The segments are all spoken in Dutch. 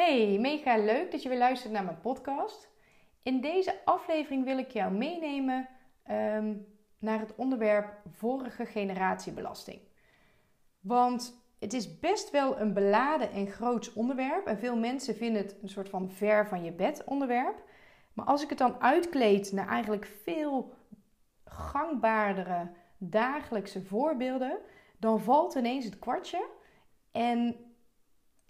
Hey, mega leuk dat je weer luistert naar mijn podcast. In deze aflevering wil ik jou meenemen ehm, naar het onderwerp vorige generatie belasting. Want het is best wel een beladen en groots onderwerp. En veel mensen vinden het een soort van ver van je bed onderwerp. Maar als ik het dan uitkleed naar eigenlijk veel gangbaardere dagelijkse voorbeelden, dan valt ineens het kwartje. En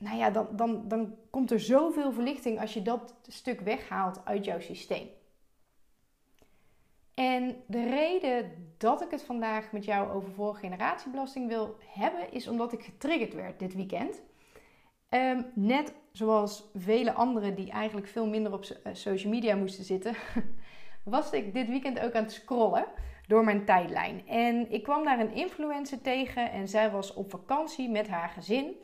nou ja, dan, dan, dan komt er zoveel verlichting als je dat stuk weghaalt uit jouw systeem. En de reden dat ik het vandaag met jou over vorige generatiebelasting wil hebben, is omdat ik getriggerd werd dit weekend. Ehm, net zoals vele anderen die eigenlijk veel minder op eh, social media moesten zitten, was ik dit weekend ook aan het scrollen door mijn tijdlijn. En ik kwam daar een influencer tegen en zij was op vakantie met haar gezin.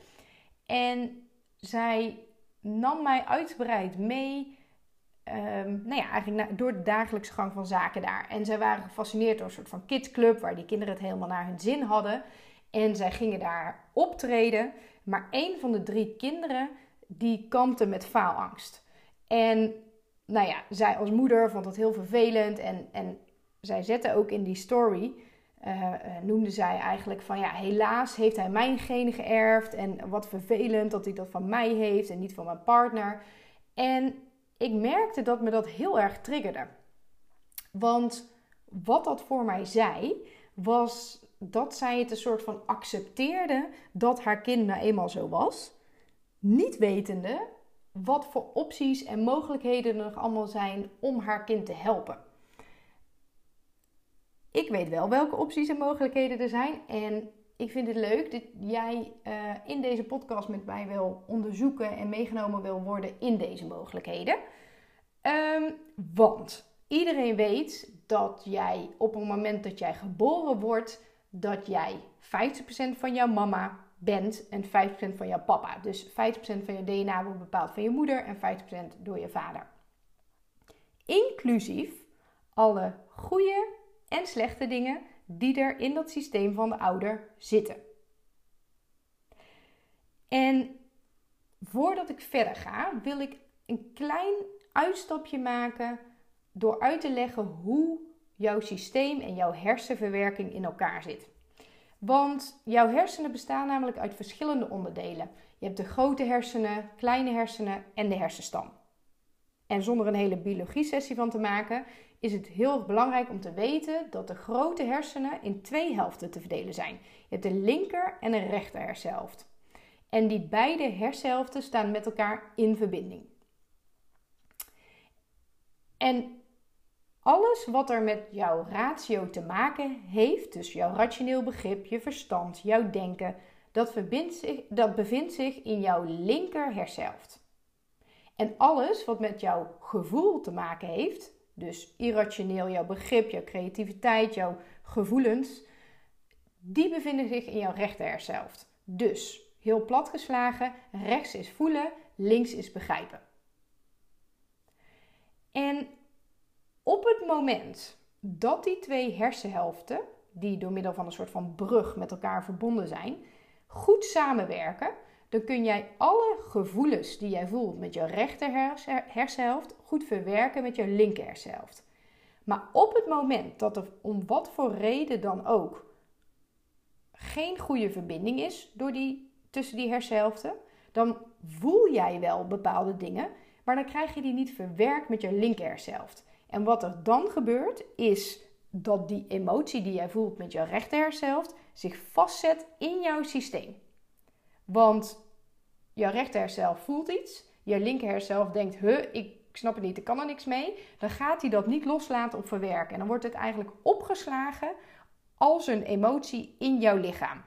En zij nam mij uitgebreid mee. Um, nou ja, eigenlijk door de dagelijkse gang van zaken daar. En zij waren gefascineerd door een soort van kidsclub waar die kinderen het helemaal naar hun zin hadden. En zij gingen daar optreden. Maar een van de drie kinderen die kampte met faalangst. En nou ja, zij als moeder vond dat heel vervelend. En, en zij zette ook in die story uh, noemde zij eigenlijk van ja, helaas heeft hij mijn genen geërfd en wat vervelend dat hij dat van mij heeft en niet van mijn partner. En ik merkte dat me dat heel erg triggerde. Want wat dat voor mij zei, was dat zij het een soort van accepteerde dat haar kind nou eenmaal zo was. Niet wetende wat voor opties en mogelijkheden er nog allemaal zijn om haar kind te helpen. Ik weet wel welke opties en mogelijkheden er zijn. En ik vind het leuk dat jij uh, in deze podcast met mij wil onderzoeken en meegenomen wil worden in deze mogelijkheden. Um, want iedereen weet dat jij op het moment dat jij geboren wordt, dat jij 50% van jouw mama bent en 50% van jouw papa. Dus 50% van je DNA wordt bepaald van je moeder en 50% door je vader. Inclusief alle goede en slechte dingen die er in dat systeem van de ouder zitten. En voordat ik verder ga, wil ik een klein uitstapje maken door uit te leggen hoe jouw systeem en jouw hersenverwerking in elkaar zit. Want jouw hersenen bestaan namelijk uit verschillende onderdelen. Je hebt de grote hersenen, kleine hersenen en de hersenstam. En zonder een hele biologie-sessie van te maken, is het heel belangrijk om te weten dat de grote hersenen in twee helften te verdelen zijn. Je hebt de linker en de rechter hersenhelft. En die beide hersenhelften staan met elkaar in verbinding. En alles wat er met jouw ratio te maken heeft, dus jouw rationeel begrip, je verstand, jouw denken, dat, zich, dat bevindt zich in jouw linker hersenhelft. En alles wat met jouw gevoel te maken heeft, dus irrationeel, jouw begrip, jouw creativiteit, jouw gevoelens, die bevinden zich in jouw rechter hersenhelft. Dus, heel plat geslagen, rechts is voelen, links is begrijpen. En op het moment dat die twee hersenhelften, die door middel van een soort van brug met elkaar verbonden zijn, goed samenwerken, dan kun jij alle gevoelens die jij voelt met je rechter hersenhelft goed verwerken met je linker hersenhelft. Maar op het moment dat er om wat voor reden dan ook geen goede verbinding is door die, tussen die hersenhelften, dan voel jij wel bepaalde dingen, maar dan krijg je die niet verwerkt met je linker hersenhelft. En wat er dan gebeurt is dat die emotie die jij voelt met je rechter hersenhelft zich vastzet in jouw systeem. Want je rechter voelt iets, je linker denkt, huh, ik snap het niet, ik kan er niks mee. Dan gaat hij dat niet loslaten of verwerken. En dan wordt het eigenlijk opgeslagen als een emotie in jouw lichaam.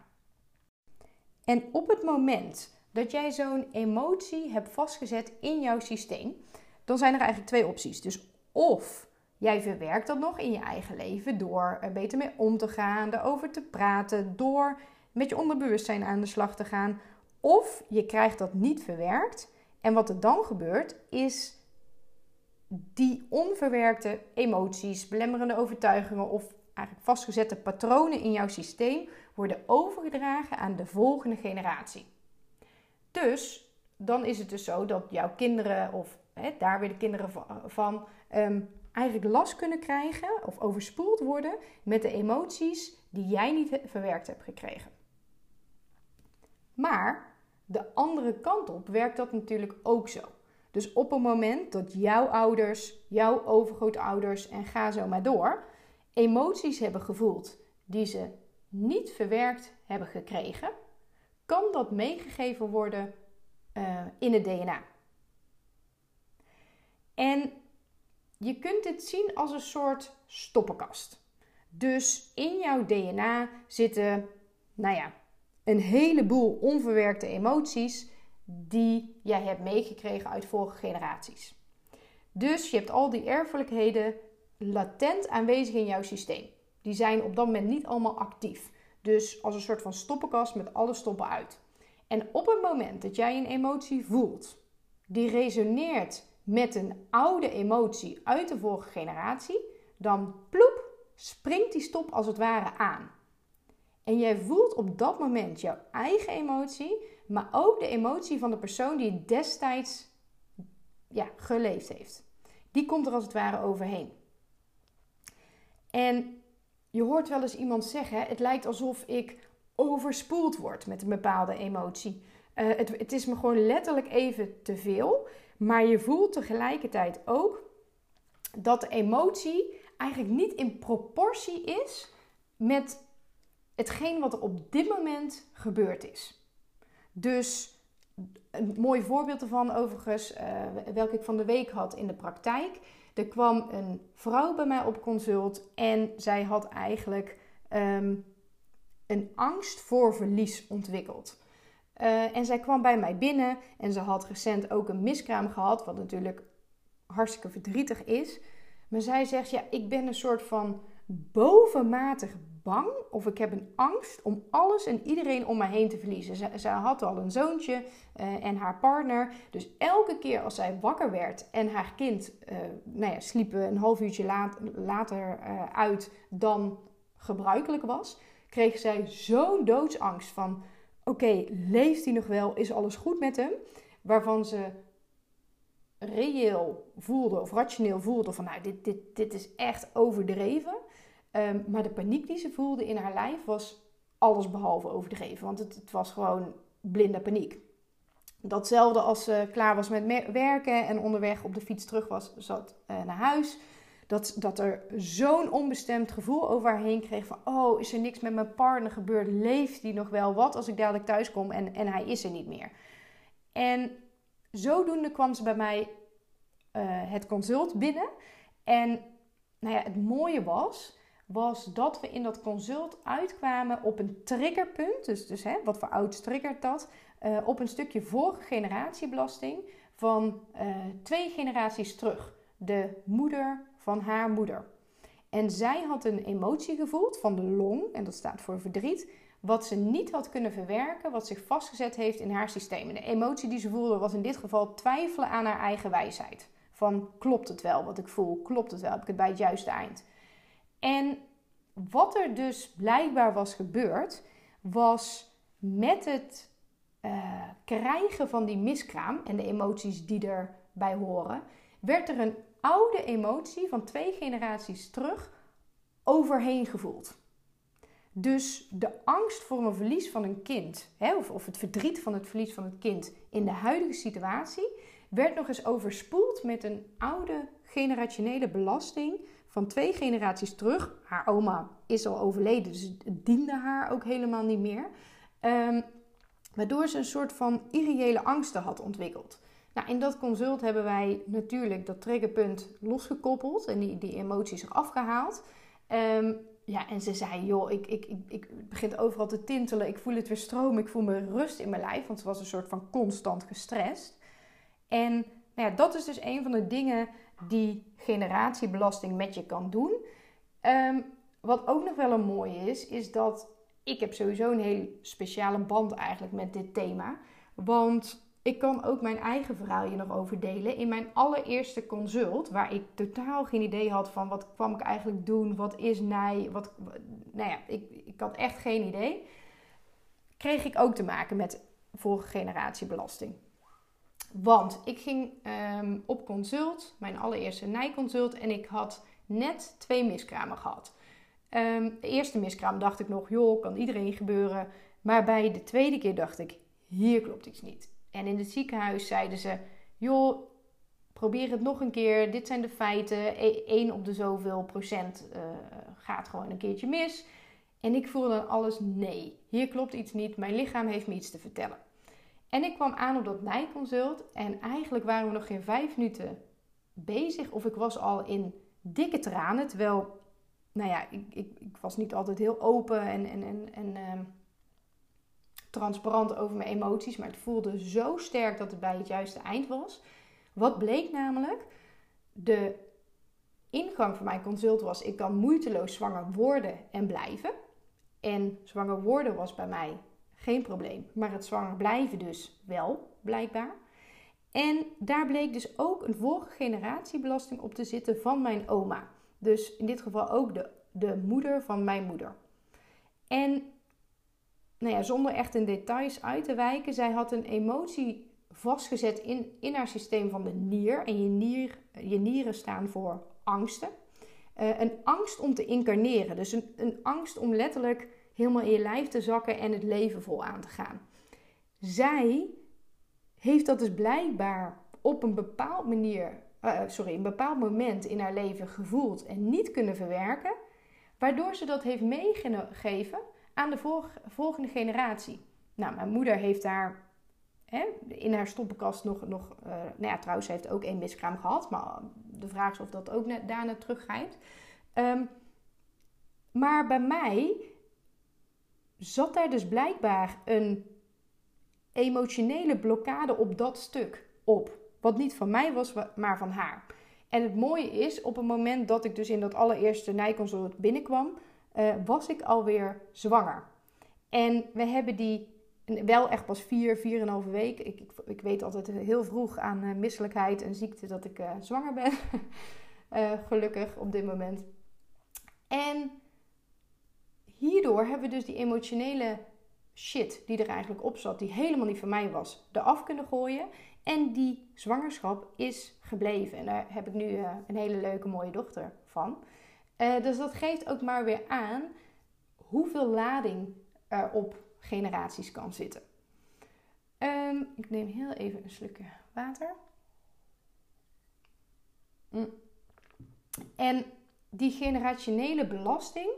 En op het moment dat jij zo'n emotie hebt vastgezet in jouw systeem, dan zijn er eigenlijk twee opties. Dus of jij verwerkt dat nog in je eigen leven door er beter mee om te gaan, erover te praten, door met je onderbewustzijn aan de slag te gaan. Of je krijgt dat niet verwerkt. En wat er dan gebeurt, is die onverwerkte emoties, belemmerende overtuigingen of eigenlijk vastgezette patronen in jouw systeem worden overgedragen aan de volgende generatie. Dus dan is het dus zo dat jouw kinderen, of hè, daar weer de kinderen van, ehm, eigenlijk last kunnen krijgen of overspoeld worden met de emoties die jij niet verwerkt hebt gekregen. Maar de andere kant op werkt dat natuurlijk ook zo. Dus op het moment dat jouw ouders, jouw overgrootouders en ga zo maar door, emoties hebben gevoeld die ze niet verwerkt hebben gekregen, kan dat meegegeven worden uh, in het DNA. En je kunt dit zien als een soort stoppenkast. Dus in jouw DNA zitten, nou ja, een heleboel onverwerkte emoties die jij hebt meegekregen uit vorige generaties. Dus je hebt al die erfelijkheden latent aanwezig in jouw systeem. Die zijn op dat moment niet allemaal actief. Dus als een soort van stoppenkast met alle stoppen uit. En op het moment dat jij een emotie voelt, die resoneert met een oude emotie uit de vorige generatie, dan ploep, springt die stop als het ware aan. En jij voelt op dat moment jouw eigen emotie, maar ook de emotie van de persoon die het destijds ja, geleefd heeft. Die komt er als het ware overheen. En je hoort wel eens iemand zeggen: Het lijkt alsof ik overspoeld word met een bepaalde emotie. Uh, het, het is me gewoon letterlijk even te veel. Maar je voelt tegelijkertijd ook dat de emotie eigenlijk niet in proportie is met hetgeen wat er op dit moment gebeurd is. Dus een mooi voorbeeld ervan, overigens, uh, welke ik van de week had in de praktijk. Er kwam een vrouw bij mij op consult en zij had eigenlijk ehm, een angst voor verlies ontwikkeld. Uh, en zij kwam bij mij binnen en ze had recent ook een miskraam gehad, wat natuurlijk hartstikke verdrietig is. Maar zij zegt: Ja, ik ben een soort van bovenmatig of ik heb een angst om alles en iedereen om mij heen te verliezen. Ze, had al een zoontje uh, en haar partner. Dus elke keer als zij wakker werd en haar kind uh, nou ja, sliep een half uurtje later uh, uit dan gebruikelijk was, kreeg zij zo'n doodsangst van: oké, leeft hij nog wel? Is alles goed met hem? Waarvan ze reëel voelde of rationeel voelde van nou, dit, dit, dit is echt overdreven. Um, maar de paniek die ze voelde in haar lijf was alles behalve overdreven. Want het, het was gewoon blinde paniek. Datzelfde als ze klaar was met werken en onderweg op de fiets terug was, zat uh, naar huis. Dat, dat er zo'n onbestemd gevoel over haar heen kreeg van... oh, is er niks met mijn partner gebeurd? Leeft die nog wel? Wat als ik dadelijk thuis kom en, en hij is er niet meer? En zodoende kwam ze bij mij uh, het consult binnen. En nou ja, het mooie was was dat we in dat consult uitkwamen op een triggerpunt. Dus, dus hè, wat voor oud triggert dat? Uh, op een stukje vorige generatiebelasting van uh, twee generaties terug. De moeder van haar moeder. En zij had een emotie gevoeld van de long, en dat staat voor verdriet, wat ze niet had kunnen verwerken, wat zich vastgezet heeft in haar systeem. En de emotie die ze voelde was in dit geval twijfelen aan haar eigen wijsheid. Van klopt het wel wat ik voel? Klopt het wel? Heb ik het bij het juiste eind? En wat er dus blijkbaar was gebeurd, was met het uh, krijgen van die miskraam en de emoties die erbij horen, werd er een oude emotie van twee generaties terug overheen gevoeld. Dus de angst voor een verlies van een kind, hè, of, of het verdriet van het verlies van het kind in de huidige situatie, werd nog eens overspoeld met een oude generationele belasting van twee generaties terug. Haar oma is al overleden, dus het diende haar ook helemaal niet meer. Um, waardoor ze een soort van irreële angsten had ontwikkeld. Nou, in dat consult hebben wij natuurlijk dat triggerpunt losgekoppeld en die, die emoties eraf gehaald. Um, ja, en ze zei, joh, ik, ik, ik, ik begin overal te tintelen, ik voel het weer stromen, ik voel me rust in mijn lijf, want ze was een soort van constant gestrest. En nou ja, dat is dus een van de dingen die generatiebelasting met je kan doen. Um, wat ook nog wel een mooie is, is dat ik heb sowieso een hele speciale band eigenlijk met dit thema. Want ik kan ook mijn eigen verhaal hier nog over delen. In mijn allereerste consult, waar ik totaal geen idee had van wat kwam ik eigenlijk doen, wat is nij, wat, nou ja, ik, ik had echt geen idee. Kreeg ik ook te maken met vorige generatie belasting. Want ik ging ehm, op consult, mijn allereerste nijconsult, en ik had net twee miskramen gehad. Um, de eerste miskraam dacht ik nog, joh, kan iedereen gebeuren. Maar bij de tweede keer dacht ik, hier klopt iets niet. En in het ziekenhuis zeiden ze, joh, probeer het nog een keer. Dit zijn de feiten. 1 e, op de zoveel procent uh, gaat gewoon een keertje mis. En ik voelde dan alles, nee, hier klopt iets niet. Mijn lichaam heeft me iets te vertellen. En ik kwam aan op dat nijconsult en eigenlijk waren we nog geen vijf minuten bezig. Of ik was al in dikke tranen, terwijl, nou ja, ik, ik, ik was niet altijd heel open en, en, en, en uh, transparant over mijn emoties. Maar het voelde zo sterk dat het bij het juiste eind was. Wat bleek namelijk? De ingang van mijn consult was: ik kan moeiteloos zwanger worden en blijven. En zwanger worden was bij mij geen probleem. Maar het zwanger blijven dus wel, blijkbaar. En daar bleek dus ook een vorige generatiebelasting op te zitten van mijn oma. Dus in dit geval ook de, de moeder van mijn moeder. En nou ja, zonder echt in details uit te wijken, zij had een emotie vastgezet in, in haar systeem van de nier. En je, nier, je nieren staan voor angsten. Uh, een angst om te incarneren. Dus een, een angst om letterlijk helemaal in je lijf te zakken en het leven vol aan te gaan. Zij heeft dat dus blijkbaar op een bepaald manier, uh, sorry, een bepaald moment in haar leven gevoeld en niet kunnen verwerken, waardoor ze dat heeft meegegeven aan de volgende generatie. Nou, mijn moeder heeft daar hè, in haar stoppenkast nog, nog uh, nou ja, trouwens, ze heeft ook één miskraam gehad, maar de vraag is of dat ook daarna teruggaat. Um, maar bij mij zat daar dus blijkbaar een emotionele blokkade op dat stuk op. Wat niet van mij was, maar van haar. En het mooie is, op het moment dat ik dus in dat allereerste nijconsult binnenkwam, uh, was ik alweer zwanger. En we hebben die wel echt pas vier, vier en een halve week. Ik, ik, ik weet altijd heel vroeg aan uh, misselijkheid en ziekte dat ik uh, zwanger ben. gelukkig op dit moment. En hierdoor hebben we dus die emotionele shit die er eigenlijk op zat, die helemaal niet van mij was, eraf kunnen gooien. En die zwangerschap is gebleven. En daar heb ik nu uh, een hele leuke, mooie dochter van. Uh, dus dat geeft ook maar weer aan hoeveel lading er op generaties kan zitten. Um, ik neem heel even een slukje water. Mm. En die generationele belasting,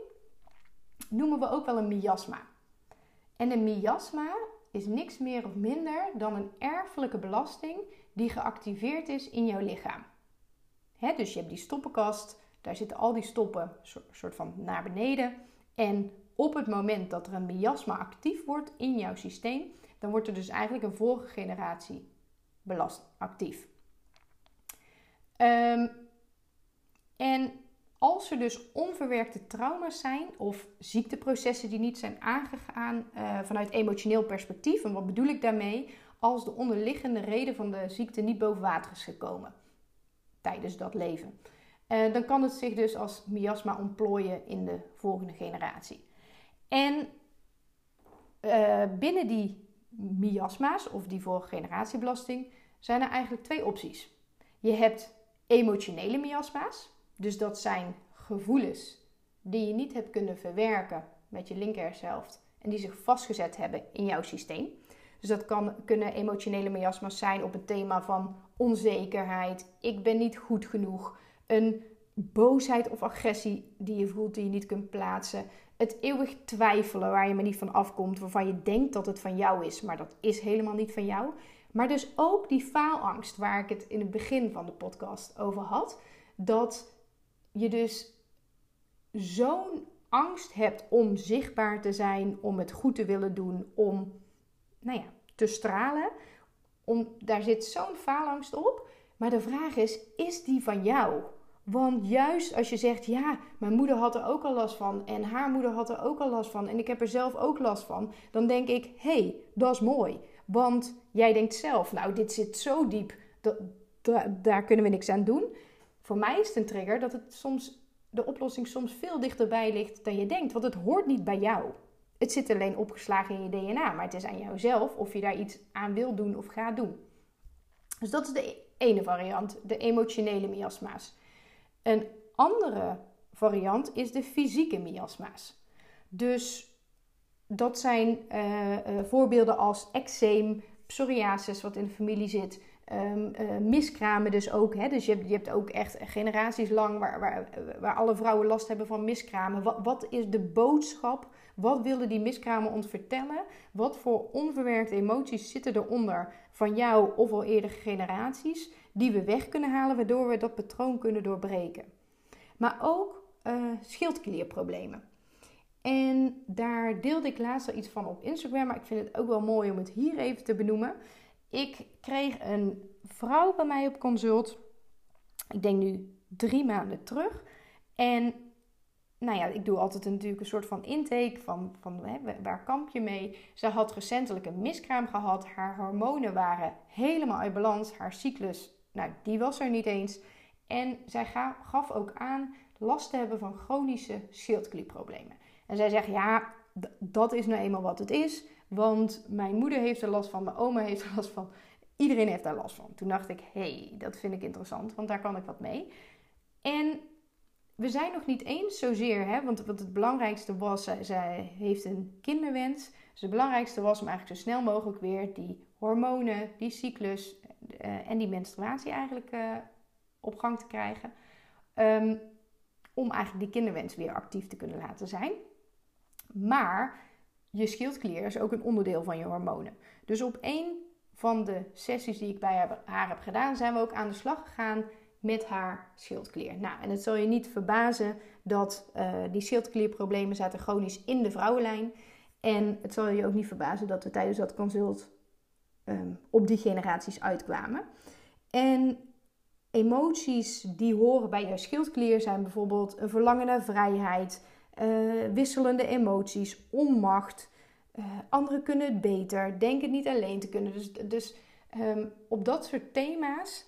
noemen we ook wel een miasma. En een miasma is niks meer of minder dan een erfelijke belasting die geactiveerd is in jouw lichaam. dus je hebt die stoppenkast, daar zitten al die stoppen soort van naar beneden. En op het moment dat er een miasma actief wordt in jouw systeem, dan wordt er dus eigenlijk een vorige generatie belast actief. Um, en als er dus onverwerkte trauma's zijn of ziekteprocessen die niet zijn aangegaan uh, vanuit emotioneel perspectief, en wat bedoel ik daarmee? Als de onderliggende reden van de ziekte niet boven water is gekomen tijdens dat leven. Uh, dan kan het zich dus als miasma ontplooien in de volgende generatie. En uh, binnen die miasma's of die vorige generatiebelasting zijn er eigenlijk twee opties. Je hebt emotionele miasma's. Dus dat zijn gevoelens die je niet hebt kunnen verwerken met je linkerhelft en die zich vastgezet hebben in jouw systeem. Dus dat kan, kunnen emotionele miasma's zijn op het thema van onzekerheid, ik ben niet goed genoeg, een boosheid of agressie die je voelt die je niet kunt plaatsen, het eeuwig twijfelen waar je maar niet van afkomt, waarvan je denkt dat het van jou is, maar dat is helemaal niet van jou. Maar dus ook die faalangst waar ik het in het begin van de podcast over had, dat je dus zo'n angst hebt om zichtbaar te zijn, om het goed te willen doen, om nou ja, te stralen. Om, daar zit zo'n faalangst op. Maar de vraag is, is die van jou? Want juist als je zegt, ja, mijn moeder had er ook al last van en haar moeder had er ook al last van en ik heb er zelf ook last van, dan denk ik, hé, hey, dat is mooi. Want jij denkt zelf, nou, dit zit zo diep, daar kunnen we niks aan doen voor mij is het een trigger dat het soms, de oplossing soms veel dichterbij ligt dan je denkt. Want het hoort niet bij jou. Het zit alleen opgeslagen in je DNA, maar het is aan jou zelf of je daar iets aan wil doen of gaat doen. Dus dat is de ene variant, de emotionele miasma's. Een andere variant is de fysieke miasma's. Dus dat zijn uh, uh, voorbeelden als eczeem, psoriasis, wat in de familie zit, um, uh, miskramen dus ook. Hè? Dus je hebt, je hebt ook echt generaties lang waar, waar, waar alle vrouwen last hebben van miskramen. Wat, wat is de boodschap? Wat wilden die miskramen ons vertellen? Wat voor onverwerkte emoties zitten eronder van jou of al eerdere generaties die we weg kunnen halen, waardoor we dat patroon kunnen doorbreken? Maar ook schildklierproblemen. En daar deelde ik laatst al iets van op Instagram, maar ik vind het ook wel mooi om het hier even te benoemen. Ik kreeg een vrouw bij mij op consult. Ik denk nu drie maanden terug. En nou ja, ik doe altijd natuurlijk een soort van intake van, van hè, waar kamp je mee. Ze had recentelijk een miskraam gehad. Haar hormonen waren helemaal uit balans. Haar cyclus, nou, die was er niet eens. En zij gaf ook aan last te hebben van chronische schildklierproblemen. En zij zegt, ja, dat is nou eenmaal wat het is. Want mijn moeder heeft er last van, mijn oma heeft er last van. Iedereen heeft daar last van. Toen dacht ik, hey, dat vind ik interessant, want daar kan ik wat mee. En we zijn nog niet eens zozeer, hè, want wat het belangrijkste was, zij, zij heeft een kinderwens. Dus het belangrijkste was om eigenlijk zo snel mogelijk weer die hormonen, die cyclus uh, en die menstruatie eigenlijk uh, op gang te krijgen. Um, om eigenlijk die kinderwens weer actief te kunnen laten zijn. Maar je schildklier is ook een onderdeel van je hormonen. Dus op een van de sessies die ik bij haar heb gedaan, zijn we ook aan de slag gegaan met haar schildklier. Nou, en het zal je niet verbazen dat uh, die schildklierproblemen zaten chronisch in de vrouwenlijn. En het zal je ook niet verbazen dat we tijdens dat consult um, op die generaties uitkwamen. En emoties die horen bij jouw schildklier zijn bijvoorbeeld een verlangen naar vrijheid, uh, wisselende emoties, onmacht. Uh, anderen kunnen het beter, denken niet alleen te kunnen. Dus, dus um, op dat soort thema's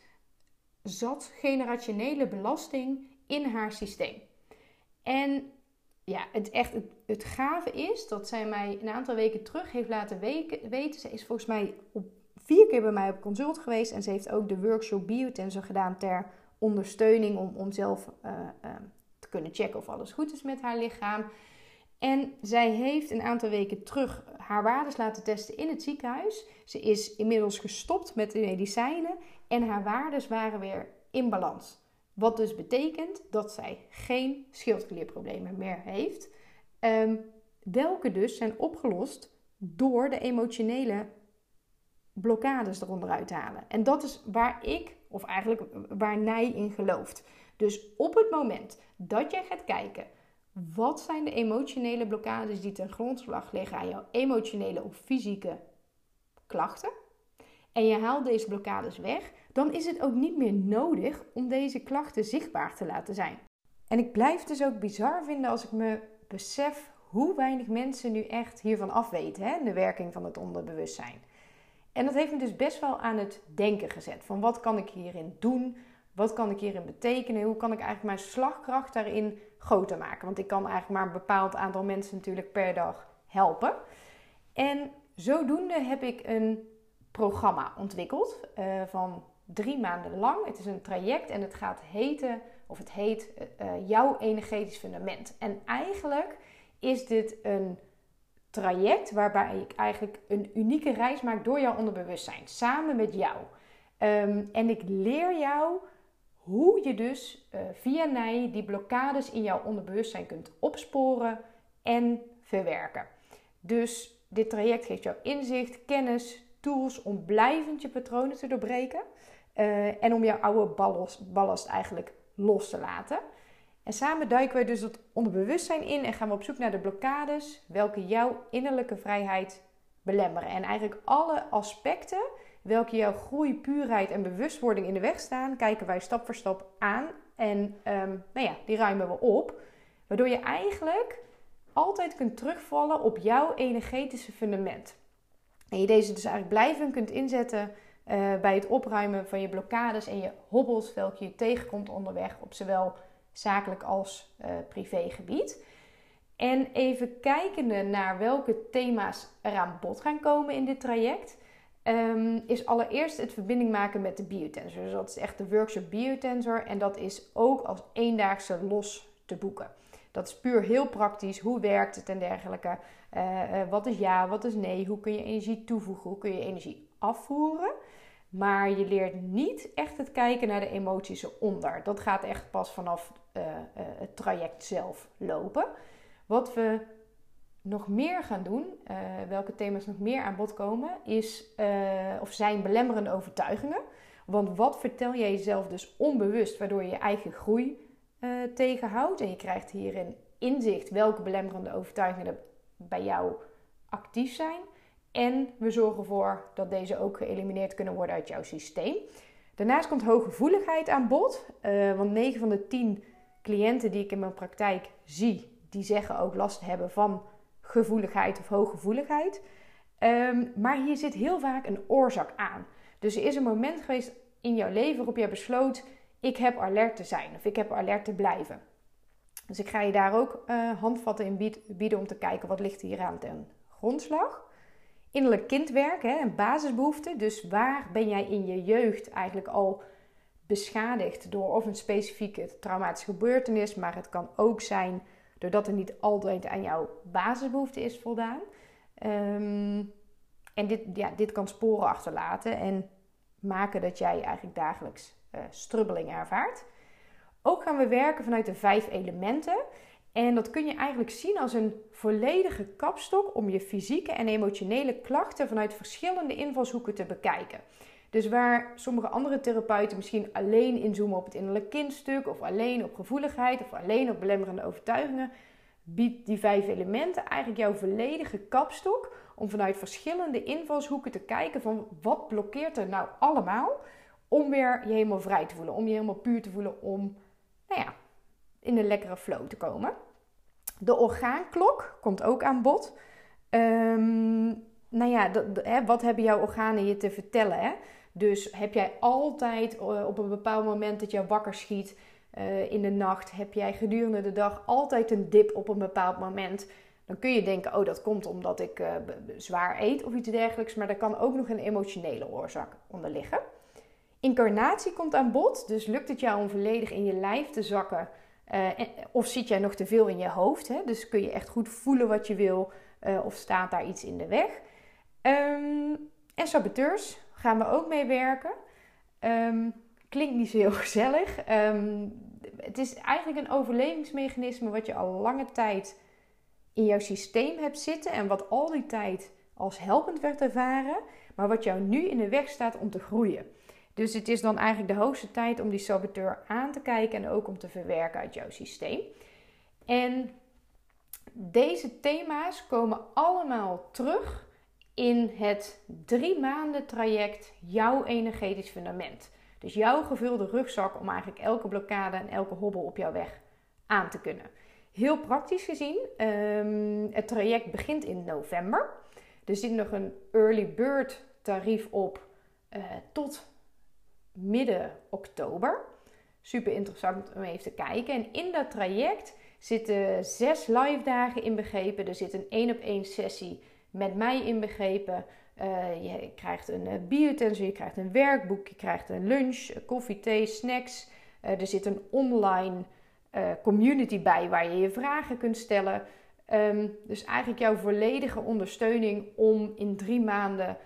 zat generationele belasting in haar systeem. En ja, het, echt, het, gave is dat zij mij een aantal weken terug heeft laten weten. Ze is volgens mij op, vier keer bij mij op consult geweest. En ze heeft ook de workshop Biotensor gedaan ter ondersteuning om, om zelf uh, uh, kunnen checken of alles goed is met haar lichaam. En zij heeft een aantal weken terug haar waardes laten testen in het ziekenhuis. Ze is inmiddels gestopt met de medicijnen en haar waardes waren weer in balans. Wat dus betekent dat zij geen schildklierproblemen meer heeft. Um, welke dus zijn opgelost door de emotionele blokkades eronder uit te halen. En dat is waar ik, of eigenlijk waar Nij in gelooft. Dus op het moment dat jij gaat kijken, wat zijn de emotionele blokkades die ten grondslag liggen aan jouw emotionele of fysieke klachten, en je haalt deze blokkades weg, dan is het ook niet meer nodig om deze klachten zichtbaar te laten zijn. En ik blijf dus ook bizar vinden als ik me besef hoe weinig mensen nu echt hiervan afweten, hè, de werking van het onderbewustzijn. En dat heeft me dus best wel aan het denken gezet. Van wat kan ik hierin doen? Wat kan ik hierin betekenen? Hoe kan ik eigenlijk mijn slagkracht daarin groter maken? Want ik kan eigenlijk maar een bepaald aantal mensen natuurlijk per dag helpen. En zodoende heb ik een programma ontwikkeld uh, van drie maanden lang. Het is een traject en het gaat heten, of het heet uh, jouw energetisch fundament. En eigenlijk is dit een traject waarbij ik eigenlijk een unieke reis maak door jouw onderbewustzijn, samen met jou. Um, en ik leer jou hoe je dus uh, via NIJ die blokkades in jouw onderbewustzijn kunt opsporen en verwerken. Dus dit traject geeft jou inzicht, kennis, tools om blijvend je patronen te doorbreken uh, en om jouw oude ballast, eigenlijk los te laten. En samen duiken we dus het onderbewustzijn in en gaan we op zoek naar de blokkades welke jouw innerlijke vrijheid belemmeren. En eigenlijk alle aspecten welke jouw groei, puurheid en bewustwording in de weg staan, kijken wij stap voor stap aan. En um, nou ja, die ruimen we op. Waardoor je eigenlijk altijd kunt terugvallen op jouw energetische fundament. En je deze dus eigenlijk blijvend kunt inzetten uh, bij het opruimen van je blokkades en je hobbels, welke je tegenkomt onderweg op zowel zakelijk als uh, privégebied. En even kijkende naar welke thema's er aan bod gaan komen in dit traject. Ehm, is allereerst het verbinding maken met de biotensor. Dus dat is echt de workshop biotensor en dat is ook als eendaagse los te boeken. Dat is puur heel praktisch. Hoe werkt het en dergelijke? Uh, wat is ja, wat is nee? Hoe kun je energie toevoegen? Hoe kun je energie afvoeren? Maar je leert niet echt het kijken naar de emoties eronder. Dat gaat echt pas vanaf uh, het traject zelf lopen. Wat we nog meer gaan doen, uh, welke thema's nog meer aan bod komen, is of zijn belemmerende overtuigingen. Want wat vertel jij jezelf dus onbewust, waardoor je je eigen groei tegenhoudt? En je krijgt hierin inzicht welke belemmerende overtuigingen er bij jou actief zijn. En we zorgen ervoor dat deze ook geëlimineerd kunnen worden uit jouw systeem. Daarnaast komt hooggevoeligheid aan bod. Want 9 van de 10 cliënten die ik in mijn praktijk zie, die zeggen ook last hebben van gevoeligheid of hooggevoeligheid. Um, maar hier zit heel vaak een oorzaak aan. Dus er is een moment geweest in jouw leven waarop jij besloot: ik heb alert te zijn of ik heb alert te blijven. Dus ik ga je daar ook uh, handvatten in bieden om te kijken wat ligt hier aan ten grondslag. Innerlijk kindwerk, hè, een basisbehoefte. Dus waar ben jij in je jeugd eigenlijk al beschadigd door of een specifieke traumatische gebeurtenis, maar het kan ook zijn doordat er niet altijd aan jouw basisbehoefte is voldaan. Um, en dit, ja, dit kan sporen achterlaten en maken dat jij eigenlijk dagelijks uh, strubbeling ervaart. Ook gaan we werken vanuit de vijf elementen. En dat kun je eigenlijk zien als een volledige kapstok om je fysieke en emotionele klachten vanuit verschillende invalshoeken te bekijken. Dus waar sommige andere therapeuten misschien alleen inzoomen op het innerlijk kindstuk, of alleen op gevoeligheid, of alleen op belemmerende overtuigingen, biedt die vijf elementen eigenlijk jouw volledige kapstok om vanuit verschillende invalshoeken te kijken van wat blokkeert er nou allemaal om weer je helemaal vrij te voelen, om je helemaal puur te voelen, om nou ja, in een lekkere flow te komen. De orgaanklok komt ook aan bod. Um, nou ja, hè, wat hebben jouw organen je te vertellen? Hè? Dus heb jij altijd eh, op een bepaald moment dat je wakker schiet uh, in de nacht, heb jij gedurende de dag altijd een dip op een bepaald moment? Dan kun je denken, oh dat komt omdat ik uh, zwaar eet of iets dergelijks, maar er kan ook nog een emotionele oorzaak onder liggen. Incarnatie komt aan bod, dus lukt het jou om volledig in je lijf te zakken of zit jij nog te veel in je hoofd? Hè? Dus kun je echt goed voelen wat je wil of staat daar iets in de weg? Um, en saboteurs gaan we ook mee werken. Um, klinkt niet zo heel gezellig. Um, het is eigenlijk een overlevingsmechanisme wat je al lange tijd in jouw systeem hebt zitten en wat al die tijd als helpend werd ervaren, maar wat jou nu in de weg staat om te groeien. Dus het is dan eigenlijk de hoogste tijd om die saboteur aan te kijken en ook om te verwerken uit jouw systeem. En deze thema's komen allemaal terug in het drie maanden traject Jouw Energetisch Fundament. Dus jouw gevulde rugzak om eigenlijk elke blokkade en elke hobbel op jouw weg aan te kunnen. Heel praktisch gezien, um, het traject begint in november. Er zit nog een early bird tarief op uh, tot midden oktober. Super interessant om even te kijken. En in dat traject zitten zes live dagen inbegrepen. Er zit een één op één sessie met mij inbegrepen. Uh, je krijgt een uh, biotensor, je krijgt een werkboek, je krijgt een lunch, koffie, thee, snacks. Er zit een online community bij waar je je vragen kunt stellen. Um, dus eigenlijk jouw volledige ondersteuning om in drie maanden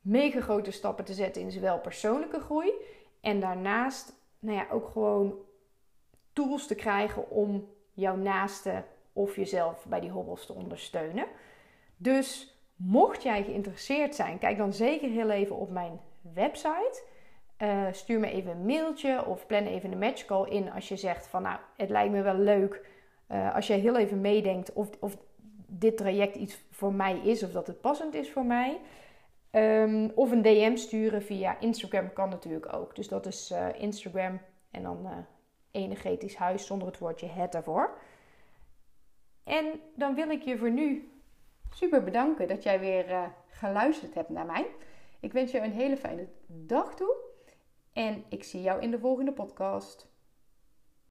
mega grote stappen te zetten in zowel persoonlijke groei en daarnaast nou ja, ook gewoon tools te krijgen om jouw naaste of jezelf bij die hobbels te ondersteunen. Dus mocht jij geïnteresseerd zijn, kijk dan zeker heel even op mijn website. Uh, stuur me even een mailtje of plan even een matchcall in als je zegt van nou, het lijkt me wel leuk uh, als jij heel even meedenkt of, of dit traject iets voor mij is of dat het passend is voor mij. Um, of een DM sturen via Instagram kan natuurlijk ook. Dus dat is uh, Instagram en dan energetisch huis zonder het woordje het ervoor. En dan wil ik je voor nu super bedanken dat jij weer uh, geluisterd hebt naar mij. Ik wens je een hele fijne dag toe. En ik zie jou in de volgende podcast.